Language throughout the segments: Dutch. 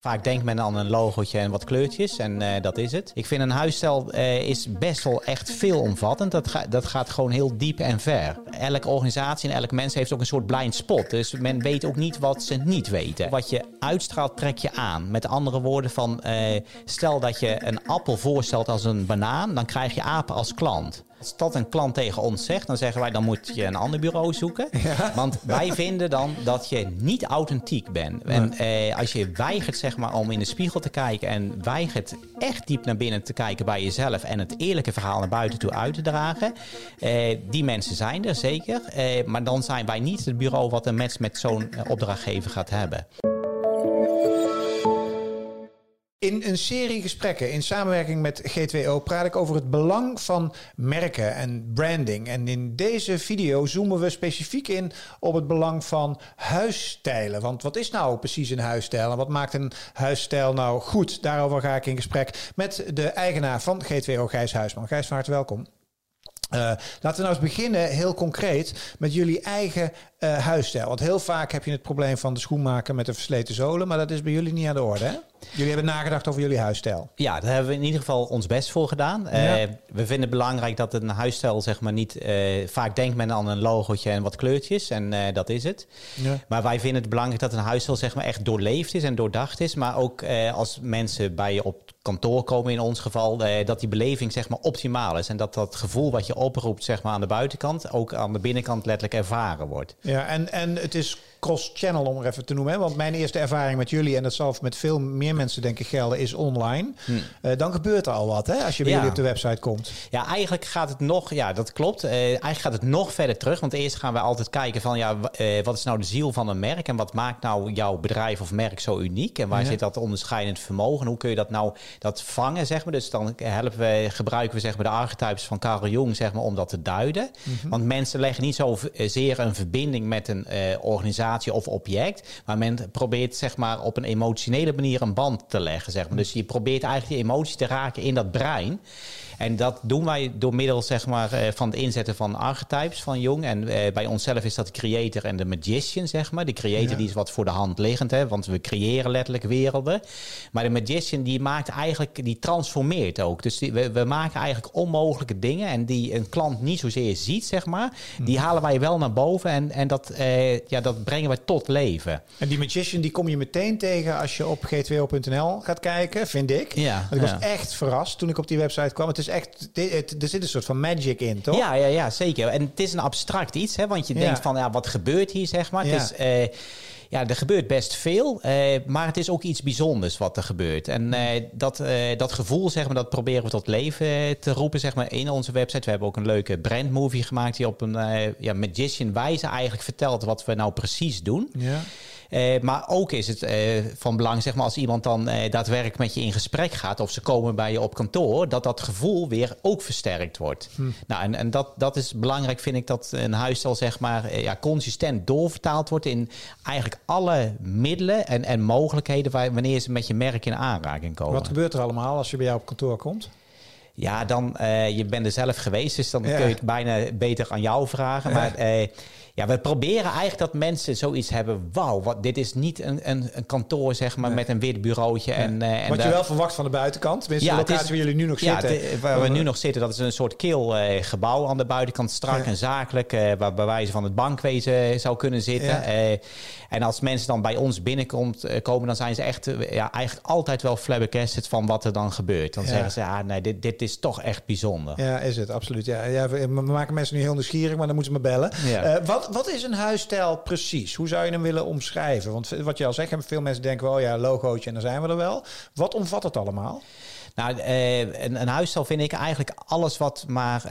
Vaak denkt men aan een logootje en wat kleurtjes en uh, dat is het. Ik vind een huisstijl uh, is best wel echt veelomvattend. Dat, ga, dat gaat gewoon heel diep en ver. Elke organisatie en elk mens heeft ook een soort blind spot. Dus men weet ook niet wat ze niet weten. Wat je uitstraalt trek je aan. Met andere woorden van uh, stel dat je een appel voorstelt als een banaan, dan krijg je apen als klant. Als dat een klant tegen ons zegt, dan zeggen wij dan moet je een ander bureau zoeken. Ja. Want wij vinden dan dat je niet authentiek bent. En eh, als je weigert zeg maar, om in de spiegel te kijken en weigert echt diep naar binnen te kijken bij jezelf en het eerlijke verhaal naar buiten toe uit te dragen, eh, die mensen zijn er zeker. Eh, maar dan zijn wij niet het bureau wat een match met zo'n opdrachtgever gaat hebben. In een serie gesprekken in samenwerking met G2O praat ik over het belang van merken en branding. En in deze video zoomen we specifiek in op het belang van huisstijlen. Want wat is nou precies een huisstijl en wat maakt een huisstijl nou goed? Daarover ga ik in gesprek met de eigenaar van G2O, Gijs Huisman. Gijs, van harte welkom. Uh, laten we nou eens beginnen heel concreet met jullie eigen uh, huisstijl. Want heel vaak heb je het probleem van de schoenmaker met de versleten zolen, maar dat is bij jullie niet aan de orde. Hè? Jullie hebben nagedacht over jullie huisstijl. Ja, daar hebben we in ieder geval ons best voor gedaan. Ja. Uh, we vinden het belangrijk dat een huisstijl zeg maar niet... vaak denkt men aan een logootje en wat kleurtjes en dat is het. Ja. Maar wij vinden het belangrijk dat een huisstijl zeg maar echt doorleefd is en doordacht is. Maar ook als mensen bij je op kantoor komen in ons geval, dat die beleving zeg maar optimaal is. En dat dat gevoel wat je oproept zeg maar aan de buitenkant ook aan de binnenkant letterlijk ervaren wordt. Ja, en, en het is cross-channel om er even te noemen. Hè? Want mijn eerste ervaring met jullie, en dat zal met veel meer mensen denk ik gelden, is online. Hm. Uh, dan gebeurt er al wat hè? als je bij ja. jullie op de website komt. Ja, eigenlijk gaat het nog, ja dat klopt. Uh, eigenlijk gaat het nog verder terug. Want eerst gaan we altijd kijken van ja, uh, wat is nou de ziel van een merk? En wat maakt nou jouw bedrijf of merk zo uniek? En waar ja. zit dat onderscheidend vermogen? Hoe kun je dat nou dat vangen, zeg maar? Dus dan helpen we, gebruiken we zeg maar de archetypes van Carl Jung, zeg maar, om dat te duiden. Mm -hmm. Want mensen leggen niet zo zeer een verbinding met een organisatie of object. Maar men probeert zeg maar, op een emotionele manier een band te leggen. Zeg maar. Dus je probeert eigenlijk die emotie te raken in dat brein. En dat doen wij door middel zeg maar, uh, van het inzetten van archetypes van Jong. En uh, bij onszelf is dat de creator en de magician, zeg maar. De creator ja. die is wat voor de hand liggend, hè, want we creëren letterlijk werelden. Maar de magician die maakt eigenlijk, die transformeert ook. Dus die, we, we, maken eigenlijk onmogelijke dingen en die een klant niet zozeer ziet, zeg maar. Die hm. halen wij wel naar boven en, en dat, uh, ja, dat brengen wij tot leven. En die magician die kom je meteen tegen als je op g2o.nl gaat kijken, vind ik. Ja, Want ik ja. was echt verrast toen ik op die website kwam. Het is echt, dit, er zit een soort van magic in, toch? Ja, ja, ja, zeker. En het is een abstract iets, hè, want je ja. denkt van, ja, wat gebeurt hier, zeg maar. Ja. Het is, uh, ja, er gebeurt best veel, uh, maar het is ook iets bijzonders wat er gebeurt. En uh, dat, dat gevoel, zeg maar, dat proberen we tot leven te roepen, zeg maar, in onze website. We hebben ook een leuke brandmovie gemaakt die op een ja, magician wijze eigenlijk vertelt wat we nou precies doen. Ja. Uh, maar ook is het uh, van belang, zeg maar, als iemand dan uh, daadwerkelijk met je in gesprek gaat of ze komen bij je op kantoor, dat dat gevoel weer ook versterkt wordt. Hm. Nou, en, en dat, dat is belangrijk, vind ik, dat een huisstijl, zeg maar, ja, consistent doorvertaald wordt in eigenlijk alle middelen en, en mogelijkheden waar, wanneer ze met je merk in aanraking komen. Wat gebeurt er allemaal als je bij jou op kantoor komt? Ja, dan, je bent er zelf geweest, dus dan ja. kun je het bijna beter aan jou vragen. Maar ja, we proberen eigenlijk dat mensen zoiets hebben. Wauw, wat, dit is niet een, een, een kantoor zeg maar, nee. met een wit bureautje. Nee. En, uh, en wat je wel verwacht van de buitenkant. Tenminste, ja, de locatie is, waar jullie nu nog ja, zitten. Waar we nu nog zitten, dat is een soort kil uh, gebouw aan de buitenkant. Strak ja. en zakelijk, uh, waar bij wijze van het bankwezen zou kunnen zitten. En als mensen dan bij ons binnenkomt komen, dan zijn ze echt ja, eigenlijk altijd wel flabbergasted van wat er dan gebeurt. Dan zeggen ze, ja, nee, dit, dit is toch echt bijzonder. Ja, is het, absoluut. Ja, ja, we maken mensen nu heel nieuwsgierig, maar dan moeten ze me bellen. wat, wat is een huis stijl precies? Hoe zou je hem willen omschrijven? Want wat je al zegt, veel mensen denken wel, ja, logootje en dan zijn we er wel. Wat omvat het allemaal? Nou, uh, een, een huisstijl vind ik eigenlijk alles wat maar...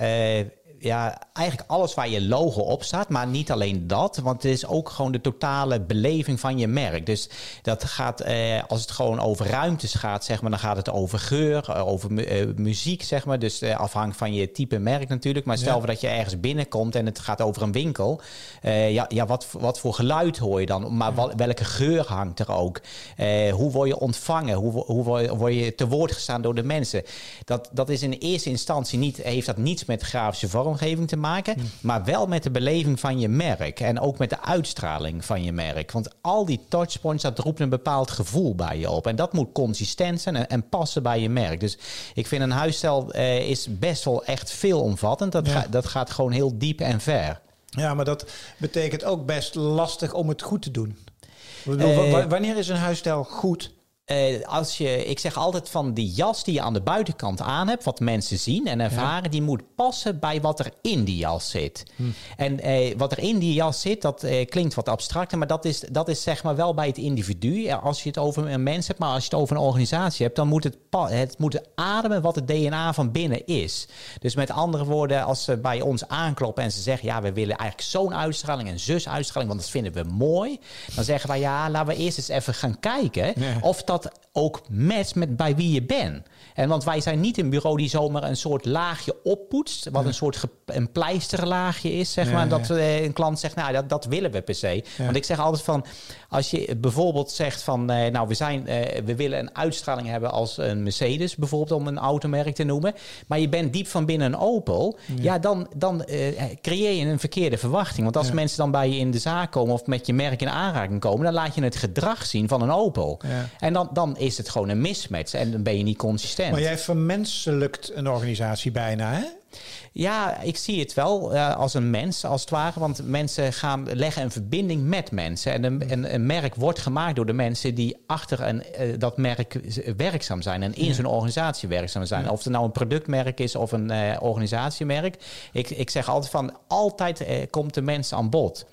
Ja, eigenlijk alles waar je logo op staat, maar niet alleen dat, want het is ook gewoon de totale beleving van je merk. Dus dat gaat, eh, als het gewoon over ruimtes gaat, zeg maar, dan gaat het over geur, over mu uh, muziek, zeg maar. Dus uh, afhankelijk van je type merk natuurlijk. Maar stel ja. dat je ergens binnenkomt en het gaat over een winkel, uh, ja, ja wat, wat voor geluid hoor je dan? Maar wel, welke geur hangt er ook? hoe word je ontvangen? Hoe, hoe word je te woord gestaan door de mensen. Dat, dat is in eerste instantie niet, heeft dat niets met grafische vormgeving te maken, maar wel met de beleving van je merk en ook met de uitstraling van je merk. Want al die touchpoints, dat roept een bepaald gevoel bij je op. En dat moet consistent zijn en, en passen bij je merk. Dus ik vind een huisstijl eh, is best wel echt veelomvattend. Dat, Ja. ga- dat gaat gewoon heel diep en ver. Ja, maar dat betekent ook best lastig om het goed te doen. Ik bedoel, Eh, wa- wa- wanneer is een huisstijl goed? Eh, als je, ik zeg altijd van die jas die je aan de buitenkant aan hebt, wat mensen zien en ervaren, die moet passen bij wat er in die jas zit. En eh, wat er in die jas zit, dat eh, klinkt wat abstracter, maar dat is, dat is zeg maar wel bij het individu. Als je het over een mens hebt, maar als je het over een organisatie hebt, dan moet het, het moet ademen wat het DNA van binnen is. Dus met andere woorden, als ze bij ons aankloppen en ze zeggen, ja, we willen eigenlijk zo'n uitstraling en zus uitstraling, want dat vinden we mooi, dan zeggen wij, ja, laten we eerst eens even gaan kijken Ja. of dat ook matcht met bij wie je bent. En want wij zijn niet een bureau die zomaar een soort laagje oppoetst, wat een soort een pleisterlaagje is, zeg Ja, maar. Dat eh, een klant zegt, nou, dat, dat willen we per se. Want ik zeg altijd van, als je bijvoorbeeld zegt van, eh, nou, we, zijn, eh, we willen een uitstraling hebben als een Mercedes, bijvoorbeeld om een automerk te noemen, maar je bent diep van binnen een Opel, ja, dan, dan creëer je een verkeerde verwachting. Want als mensen dan bij je in de zaak komen of met je merk in aanraking komen, dan laat je het gedrag zien van een Opel. Ja. En dan, dan is het gewoon een mismatch en dan ben je niet consistent. Maar jij vermenselijkt een organisatie bijna, hè? Ja, ik zie het wel eh, als een mens, als het ware. Want mensen gaan leggen een verbinding met mensen. En een, een, een merk wordt gemaakt door de mensen die achter een, eh, dat merk werkzaam zijn. En in zo'n organisatie werkzaam zijn. Of het nou een productmerk is of een eh, organisatiemerk. Ik, ik zeg altijd van, altijd komt de mens aan bod.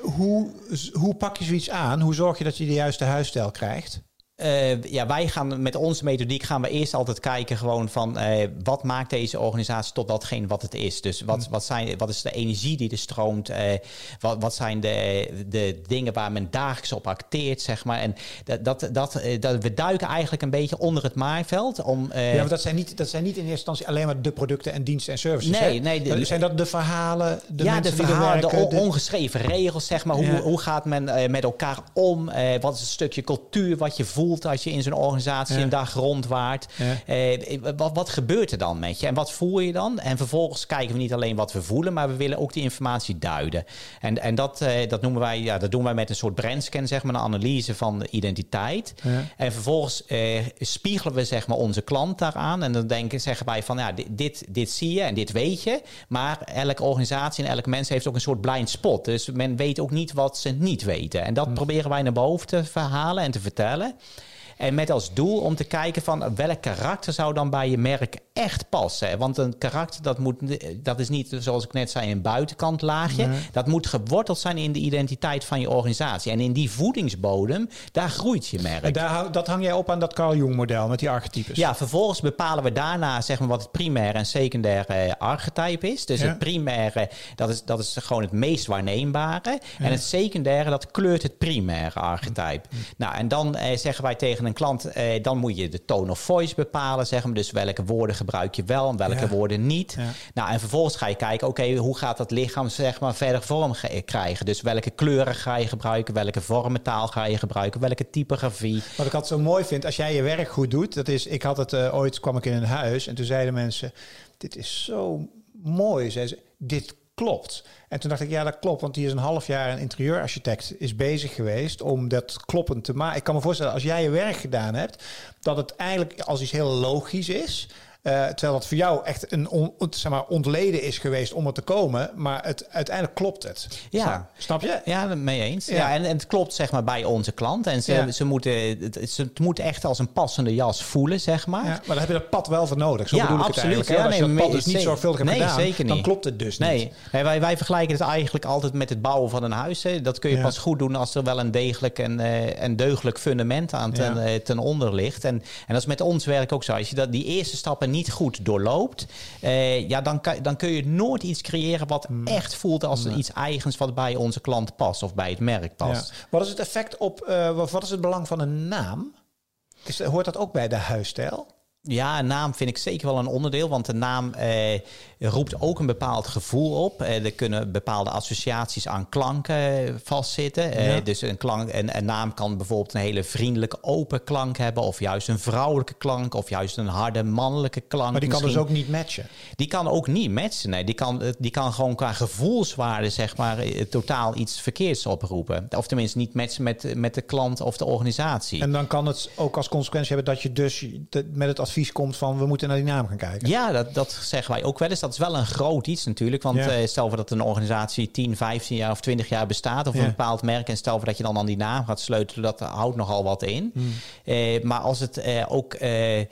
Hoe, hoe pak je zoiets aan? Hoe zorg je dat je de juiste huisstijl krijgt? Eh, ja, wij gaan met onze methodiek gaan we eerst altijd kijken gewoon van eh, wat maakt deze organisatie tot datgene wat het is. Dus wat, wat, zijn, wat is de energie die er stroomt? eh, wat, wat zijn de, de dingen waar men dagelijks op acteert, zeg maar. En dat, dat, dat, dat, we duiken eigenlijk een beetje onder het maaiveld om... ja, want dat zijn, niet, dat zijn niet in eerste instantie alleen maar de producten en diensten en services. Nee, hè? nee, de- zijn dat de verhalen, de ja, de er verhalen, de, ongeschreven regels, zeg maar. Hoe, Ja. hoe gaat men met elkaar om? Wat is een stukje cultuur wat je voelt als je in zo'n organisatie Ja. een dag rondwaart? Ja. Eh, wat, wat gebeurt er dan met je? En wat voel je dan? En vervolgens kijken we niet alleen wat we voelen, maar we willen ook die informatie duiden. En, en dat, eh, dat, noemen wij, ja, dat doen wij met een soort brandscan, zeg maar, een analyse van de identiteit. Ja. En vervolgens eh, spiegelen we zeg maar, onze klant daaraan. En dan denken, zeggen wij van ja, dit, dit, dit zie je en dit weet je. Maar elke organisatie en elk mens heeft ook een soort blind spot. Dus men weet ook niet wat ze niet weten. En dat proberen wij naar boven te verhalen en te vertellen. En met als doel om te kijken van welk karakter zou dan bij je merk echt passen. Want een karakter dat, moet, dat is niet, zoals ik net zei, een buitenkant laagje. Dat moet geworteld zijn in de identiteit van je organisatie. En in die voedingsbodem, daar groeit je merk. En daar, dat hang jij op aan dat Carl Jung model met die archetypes. Ja, vervolgens bepalen we daarna zeg maar, wat het primaire en secundaire eh, archetype is. Dus Ja. het primaire, dat is, dat is gewoon het meest waarneembare. En het secundaire, dat kleurt het primaire archetype. Nou, en dan eh, zeggen wij tegen een klant, eh, dan moet je de tone of voice bepalen. Zeg maar. Dus welke woorden gebruik je wel en welke Ja. woorden niet. Ja. Nou, en vervolgens ga je kijken, oké, hoe gaat dat lichaam zeg maar, verder vorm ge- krijgen? Dus welke kleuren ga je gebruiken? Welke vormentaal ga je gebruiken? Welke typografie? Wat ik altijd zo mooi vind, als jij je werk goed doet, dat is, ik had het eh, ooit, kwam ik in een huis en toen zeiden mensen, dit is zo mooi, zeiden ze, dit klopt. En toen dacht ik, ja, dat klopt, want hier is een half jaar een interieurarchitect is bezig geweest om dat kloppend te maken. Ik kan me voorstellen, als jij je werk gedaan hebt, dat het eigenlijk als iets heel logisch is. Eh, terwijl dat voor jou echt een on, zeg maar, ontleden is geweest om er te komen. Maar het, uiteindelijk klopt het. Ja. Snap, snap je? Ja, mee eens. Ja. Ja. en, en het klopt zeg maar bij onze klant. En ze, Ja. ze, moeten, het, ze het moet echt als een passende jas voelen, zeg maar. Ja, maar daar heb je dat pad wel voor nodig. Zo Ja, bedoel ik absoluut. het eigenlijk. hè. Ja, Want als je nee, dat pad dus niet zeker. zorgvuldig hebt Nee, gedaan, zeker dan niet. klopt het dus Nee, niet. Hè, wij, wij vergelijken het eigenlijk altijd met het bouwen van een huis. Hè. Dat kun je pas goed doen als er wel een degelijk en, eh, en deugdelijk fundament aan ten, eh, ten onder ligt. En, en dat is met ons werk ook zo. Als je dat, die eerste stappen niet goed doorloopt, eh, ja, dan, kan, dan kun je nooit iets creëren wat Hmm. echt voelt als iets eigens wat bij onze klant past of bij het merk past. Ja. Wat is het effect op, eh, wat wat is het belang van een naam? Is, hoort dat ook bij de huisstijl? Ja, een naam vind ik zeker wel een onderdeel, want de naam eh, roept ook een bepaald gevoel op. Eh, er kunnen bepaalde associaties aan klanken vastzitten. Eh, Ja. Dus een, klank, een, een naam kan bijvoorbeeld een hele vriendelijke open klank hebben, of juist een vrouwelijke klank, of juist een harde mannelijke klank. Maar die kan dus ook niet matchen. Die kan ook niet matchen. Nee, die kan, eh, die kan gewoon qua gevoelswaarde, zeg maar, eh, totaal iets verkeerds oproepen. Of tenminste niet matchen met, met de klant of de organisatie. En dan kan het ook als consequentie hebben dat je dus met het advies komt van we moeten naar die naam gaan kijken. Ja, dat, dat zeggen wij ook wel eens. Dat is wel een groot iets natuurlijk. Want Ja. eh, stel voor dat een organisatie 10, 15 jaar of 20 jaar bestaat... of Ja. een bepaald merk... en stel voor dat je dan aan die naam gaat sleutelen... dat houdt nogal wat in. Hmm. Eh, maar als het eh, ook...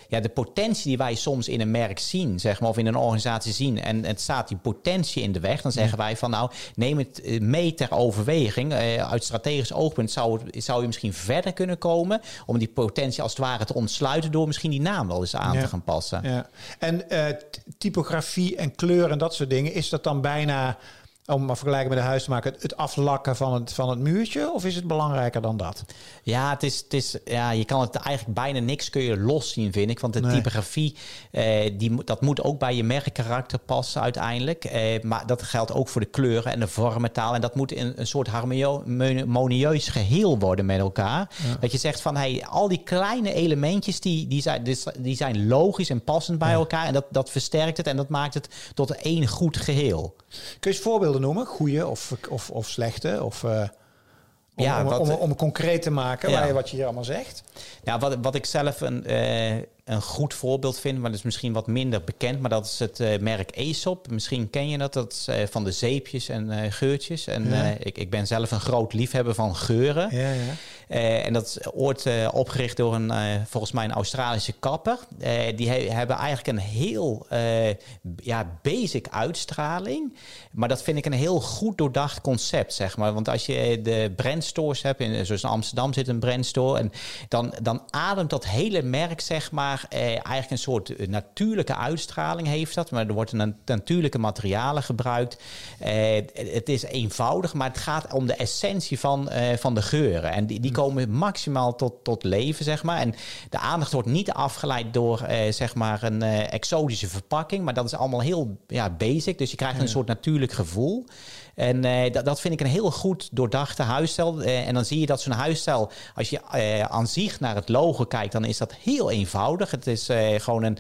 ja, de potentie die wij soms in een merk zien... zeg maar, of in een organisatie zien... en het staat die potentie in de weg... dan zeggen wij van nou, neem het mee ter overweging. Uit strategisch oogpunt zou, het, zou je misschien verder kunnen komen... om die potentie als het ware te ontsluiten... door misschien die naam wel eens aan Ja. te gaan passen. Ja. En eh, typografie en kleur en dat soort dingen, is dat dan bijna, om maar vergelijken met een huis te maken, het, aflakken van het, van het muurtje? Of is het belangrijker dan dat? Ja, het is, het is, ja, je kan het eigenlijk bijna niks kun je los zien, vind ik. Want de Nee. typografie, eh, die, dat moet ook bij je merkkarakter passen uiteindelijk. Eh, maar dat geldt ook voor de kleuren en de vormentaal. En dat moet een, een soort harmonieus geheel worden met elkaar. Dat je zegt van, hey, al die kleine elementjes, die, die, zijn, die zijn logisch en passend bij elkaar. En dat, dat versterkt het en dat maakt het tot één goed geheel. Kun je eens voorbeelden noemen? Goede of, of, of slechte? Of, eh, om, Ja, om, wat- om, om concreet te maken, Ja. waar je, wat je hier allemaal zegt. Ja, wat, wat ik zelf een, eh, een goed voorbeeld vind, maar dat is misschien wat minder bekend, maar dat is het eh, merk Aesop. Misschien ken je dat, dat is eh, van de zeepjes en eh, geurtjes. En Ja. ik, ik ben zelf een groot liefhebber van geuren. Ja, ja. En dat is ooit opgericht door een, volgens mij een Australische kapper. Die he- hebben eigenlijk een heel ja, basic uitstraling. Maar dat vind ik een heel goed doordacht concept, zeg maar. Want als je de brandstores hebt, in, zoals in Amsterdam zit een brandstore... En dan, dan ademt dat hele merk, zeg maar, eh, eigenlijk een soort eh, natuurlijke uitstraling heeft dat. Maar er worden na- natuurlijke materialen gebruikt. Eh, het is eenvoudig, maar het gaat om de essentie van, eh, van de geuren. En die, die komen maximaal tot, tot leven, zeg maar. En de aandacht wordt niet afgeleid door, eh, zeg maar, een eh, exotische verpakking. Maar dat is allemaal heel ja, basic. Dus je krijgt een soort natuurlijk gevoel. En eh, dat, dat vind ik een heel goed doordachte huisstijl. Eh, en dan zie je dat zo'n huisstijl, als je eh, aan zich naar het logo kijkt, dan is dat heel eenvoudig. Het is gewoon een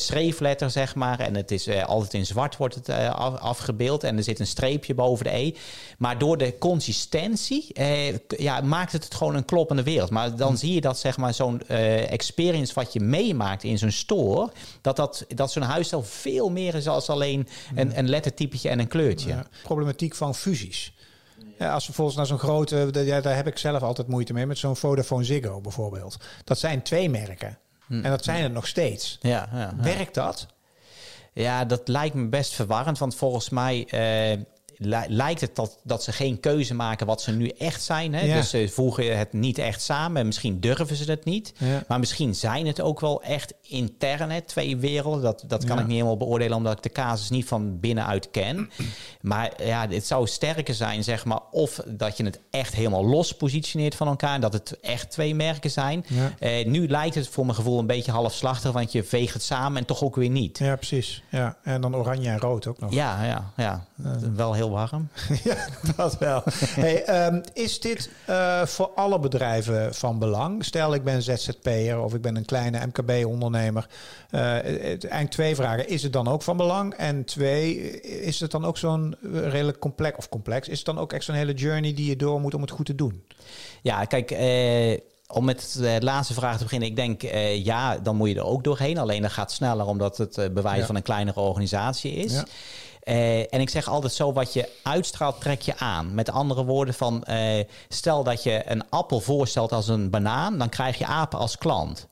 schreefletter, zeg maar. En het is altijd in zwart wordt het af- afgebeeld. En er zit een streepje boven de E. Maar door de consistentie ja, maakt het het gewoon een kloppende wereld. Maar dan zie je dat zeg maar zo'n experience wat je meemaakt in zo'n store, dat, dat, dat zo'n huisstijl veel meer is als alleen een, een lettertypetje en een kleurtje. Ja, problematiek van fusies. Ja, als we volgens naar zo'n grote, ja, daar heb ik zelf altijd moeite mee, met zo'n Vodafone Ziggo bijvoorbeeld. Dat zijn twee merken. En dat zijn er nog steeds. Ja, ja. Werkt dat? Ja, dat lijkt me best verwarrend. Want volgens mij eh, lijkt het dat, dat ze geen keuze maken wat ze nu echt zijn. Hè? Ja. Dus ze voegen het niet echt samen. Misschien durven ze het niet. Ja. Maar misschien zijn het ook wel echt intern, hè, twee werelden. Dat, dat kan Ja. ik niet helemaal beoordelen, omdat ik de casus niet van binnenuit ken. Maar ja, het zou sterker zijn, zeg maar, of dat je het echt helemaal los positioneert van elkaar. en Dat het echt twee merken zijn. Eh, nu lijkt het voor mijn gevoel een beetje halfslachtig, want je veegt het samen en toch ook weer niet. Ja, precies. Ja. En dan oranje en rood ook nog. Ja, ja, ja. Wel heel warm. Ja, dat wel. Hey, ehm, is dit eh, voor alle bedrijven van belang? Stel, ik ben ZZP'er of ik ben een kleine MKB-ondernemer. Eh, het- eigenlijk twee vragen. Is het dan ook van belang? En twee, is het dan ook zo'n redelijk complex of complex? Is het dan ook echt zo'n hele journey die je door moet om het goed te doen? Ja, kijk, eh, om met de laatste vraag te beginnen. Ik denk, eh, ja, dan moet je er ook doorheen. Alleen dat gaat sneller omdat het eh, bewijs Ja. van een kleinere organisatie is. Ja. Eh, en ik zeg altijd zo, wat je uitstraalt, trek je aan. Met andere woorden van, eh, stel dat je een appel voorstelt als een banaan, dan krijg je apen als klant.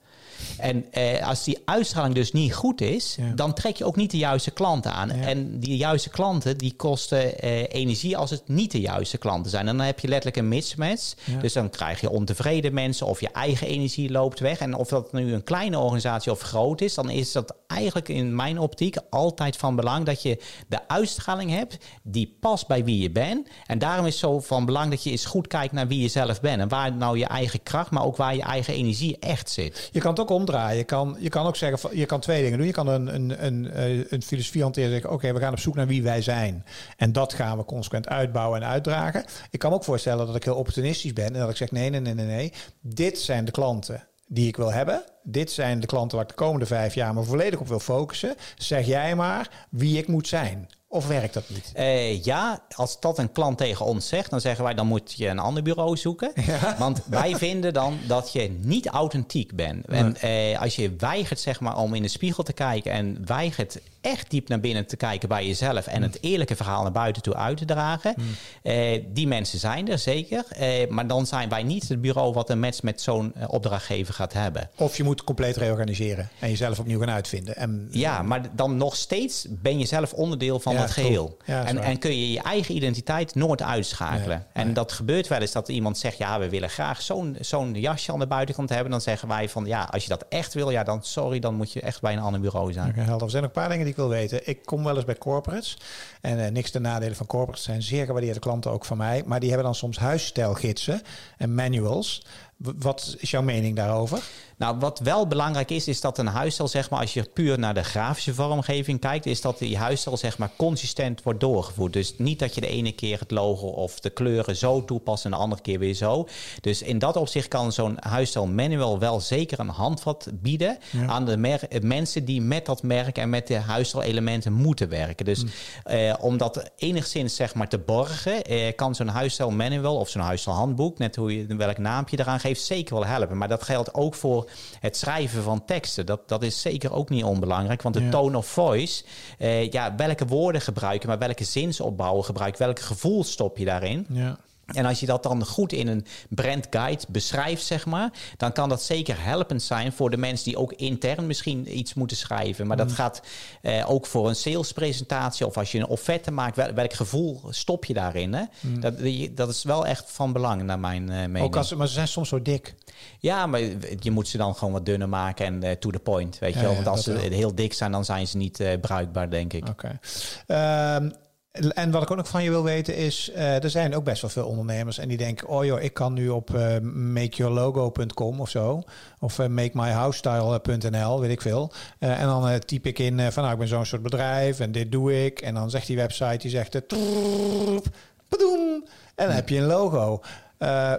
En eh, als die uitstraling dus niet goed is, Ja. dan trek je ook niet de juiste klanten aan. Ja. En die juiste klanten, die kosten eh, energie als het niet de juiste klanten zijn. En dan heb je letterlijk een mismatch. Ja. Dus dan krijg je ontevreden mensen of je eigen energie loopt weg. En of dat nu een kleine organisatie of groot is, dan is dat eigenlijk in mijn optiek altijd van belang dat je de uitstraling hebt die past bij wie je bent. En daarom is het zo van belang dat je eens goed kijkt naar wie je zelf bent. En waar nou je eigen kracht, maar ook waar je eigen energie echt zit. Je kan het ook omdraaien. Je kan, je kan ook zeggen, je kan twee dingen doen. Je kan een, een, een, eh, een filosofie hanteren en zeggen, oké, we gaan op zoek naar wie wij zijn. En dat gaan we consequent uitbouwen en uitdragen. Ik kan me ook voorstellen dat ik heel opportunistisch ben en dat ik zeg, nee, nee, nee, nee, nee. Dit zijn de klanten die ik wil hebben. Dit zijn de klanten waar ik de komende vijf jaar me volledig op wil focussen. Zeg jij maar wie ik moet zijn. Of werkt dat niet? Eh, ja, als dat een klant tegen ons zegt, dan zeggen wij dan moet je een ander bureau zoeken. Want wij vinden dan dat je niet authentiek bent. En eh, als je weigert zeg maar, om in de spiegel te kijken en weigert echt diep naar binnen te kijken bij jezelf en het eerlijke verhaal naar buiten toe uit te dragen, eh, die mensen zijn er zeker. Eh, maar dan zijn wij niet het bureau wat een match met zo'n eh, opdrachtgever gaat hebben. Of je moet compleet reorganiseren en jezelf opnieuw gaan uitvinden. En, Ja, maar dan nog steeds ben je zelf onderdeel van Ja, het geheel. Ja, en, en kun je je eigen identiteit nooit uitschakelen. Nee, en dat gebeurt wel eens dat iemand zegt... ja, we willen graag zo'n zo'n jasje aan de buitenkant hebben. Dan zeggen wij van, ja, als je dat echt wil... ja, dan sorry, dan moet je echt bij een ander bureau zijn. Helder. Er zijn nog een paar dingen die ik wil weten. Ik kom wel eens bij corporates. En eh, niks ten nadele van corporates. zijn zeer gewaardeerde klanten ook van mij. Maar die hebben dan soms huisstijlgidsen en manuals. Wat is jouw mening daarover? Nou, wat wel belangrijk is, is dat een huisstijl, zeg maar, als je puur naar de grafische vormgeving kijkt, is dat die huisstijl, zeg maar, consistent wordt doorgevoerd. Dus niet dat je de ene keer het logo of de kleuren zo toepast en de andere keer weer zo. Dus in dat opzicht kan zo'n huisstijl manual wel zeker een handvat bieden aan de mensen die met dat merk en met de huisstijlelementen moeten werken. Dus eh, om dat enigszins, zeg maar, te borgen, eh, kan zo'n huisstijl manual of zo'n huisstijlhandboek, net hoe je welk naampje eraan geeft, zeker wel helpen. Maar dat geldt ook voor het schrijven van teksten. Dat, dat is zeker ook niet onbelangrijk. Want de Ja. tone of voice, eh, ja, welke woorden gebruiken, maar welke zinsopbouwen gebruik, welk gevoel stop je daarin? Ja. En als je dat dan goed in een brandguide beschrijft, zeg maar, dan kan dat zeker helpend zijn voor de mensen die ook intern misschien iets moeten schrijven. Maar dat gaat eh, ook voor een salespresentatie of als je een offerte maakt, wel, welk gevoel stop je daarin? Hè? Dat, die- dat is wel echt van belang naar mijn eh mening. Ook als, maar ze zijn soms zo dik. Ja, maar je moet ze dan gewoon wat dunner maken en eh, to the point, weet je Ja, wel. ja, Want als dat ze wel. heel dik zijn, dan zijn ze niet eh, bruikbaar, denk ik. Oké. Ehm, en wat ik ook nog van je wil weten is, eh, er zijn ook best wel veel ondernemers en die denken, oh joh, ik kan nu op eh, makeyourlogo.com of zo, of eh, makemyhousestyle.nl, weet ik veel. En dan typ ik in van, nou, ik ben zo'n soort bedrijf en dit doe ik. En dan zegt die website, die zegt, trrrrp, padoem, en dan heb je een logo.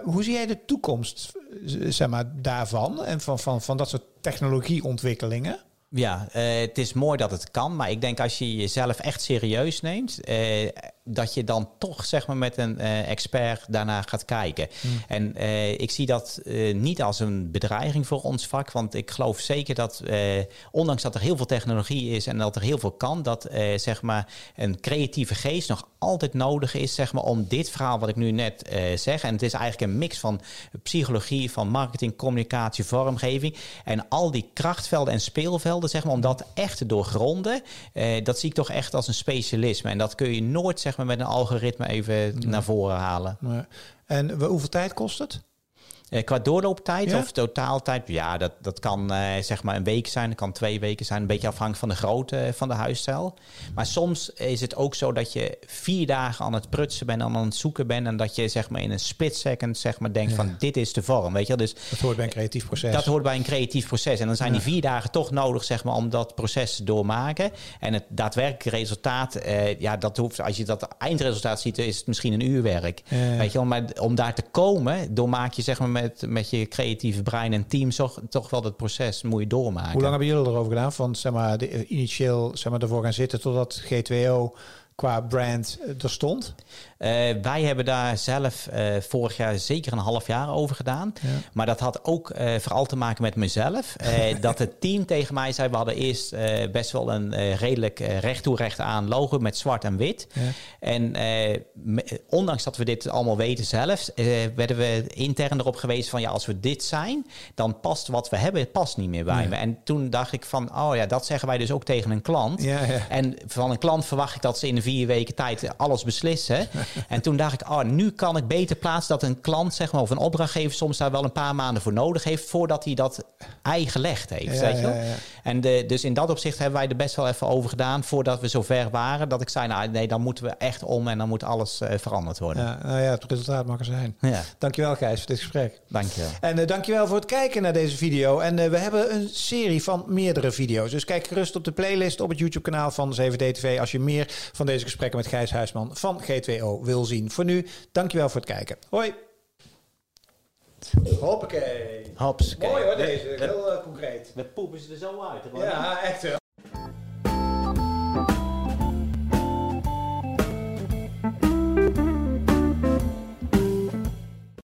Hoe zie jij de toekomst, zeg maar, daarvan en van, van, van dat soort technologieontwikkelingen? Ja, eh, het is mooi dat het kan, maar ik denk als je jezelf echt serieus neemt, eh, dat je dan toch zeg maar met een eh, expert daarna gaat kijken. En eh, ik zie dat eh, niet als een bedreiging voor ons vak, want ik geloof zeker dat, ondanks dat er heel veel technologie is en dat er heel veel kan, dat zeg maar een creatieve geest nog altijd nodig is zeg maar, om dit verhaal wat ik nu net zeg. En het is eigenlijk een mix van psychologie, van marketing, communicatie, vormgeving en al die krachtvelden en speelvelden, zeg maar, om dat echt te doorgronden. dat zie ik toch echt als een specialisme. En dat kun je nooit zeg maar, met een algoritme even naar voren halen. En hoeveel tijd kost het? Eh, qua doorlooptijd Ja? of totaaltijd, ja, dat, dat kan eh, zeg maar een week zijn, dat kan twee weken zijn, een beetje afhankelijk van de grootte eh, van de huisstijl. Maar soms is het ook zo dat je vier dagen aan het prutsen bent, en aan het zoeken bent en dat je zeg maar in een split second zeg maar denkt Ja. van dit is de vorm, weet je. Dus Dat hoort bij een creatief proces. dat hoort bij een creatief proces. En dan zijn die vier dagen toch nodig, zeg maar, om dat proces te doormaken. En het daadwerkelijke resultaat, ja, dat hoeft, als je dat eindresultaat ziet, is het misschien een uur werk. Ja, ja. Weet je wel, maar om daar te komen, doormaak je, zeg maar, met, je creatieve brein en team toch, toch wel dat proces moet je doormaken. Hoe lang hebben jullie erover gedaan? Van zeg maar, de, eh, initieel zeg maar, ervoor gaan zitten totdat G2O qua brand eh, er stond? Eh, wij hebben daar zelf eh, vorig jaar zeker een half jaar over gedaan. Ja. Maar dat had ook eh, vooral te maken met mezelf. Dat het team tegen mij zei, we hadden eerst best wel een redelijk recht toe recht aan logo met zwart en wit. Ja. En ondanks dat we dit allemaal weten zelf, werden we intern erop gewezen van ja, als we dit zijn, dan past wat we hebben, past niet meer bij Nee. me. En toen dacht ik van, oh ja, dat zeggen wij dus ook tegen een klant. Ja, ja. En van een klant verwacht ik dat ze in vier weken tijd alles beslissen. En toen dacht ik, oh, nu kan ik beter plaatsen dat een klant zeg maar, of een opdrachtgever soms daar wel een paar maanden voor nodig heeft voordat hij dat ei gelegd heeft. Ja, weet je wel? ja, ja. En de, dus in dat opzicht hebben wij er best wel even over gedaan voordat we zover waren. Dat ik zei, nou nee, dan moeten we echt om en dan moet alles eh, veranderd worden. Ja, nou ja, het resultaat mag er zijn. Ja. Dankjewel Gijs voor dit gesprek. Dankjewel. En eh, dankjewel voor het kijken naar deze video. En eh, we hebben een serie van meerdere video's. Dus kijk gerust op de playlist op het YouTube-kanaal van 7D-TV... als je meer van deze gesprekken met Gijs Huisman van G2O wil zien. Voor nu, dankjewel voor het kijken. Hoi. Hoppakee. Hops. Mooi hoor deze, heel eh, concreet. We poepen ze er zo uit. Ja, echt wel.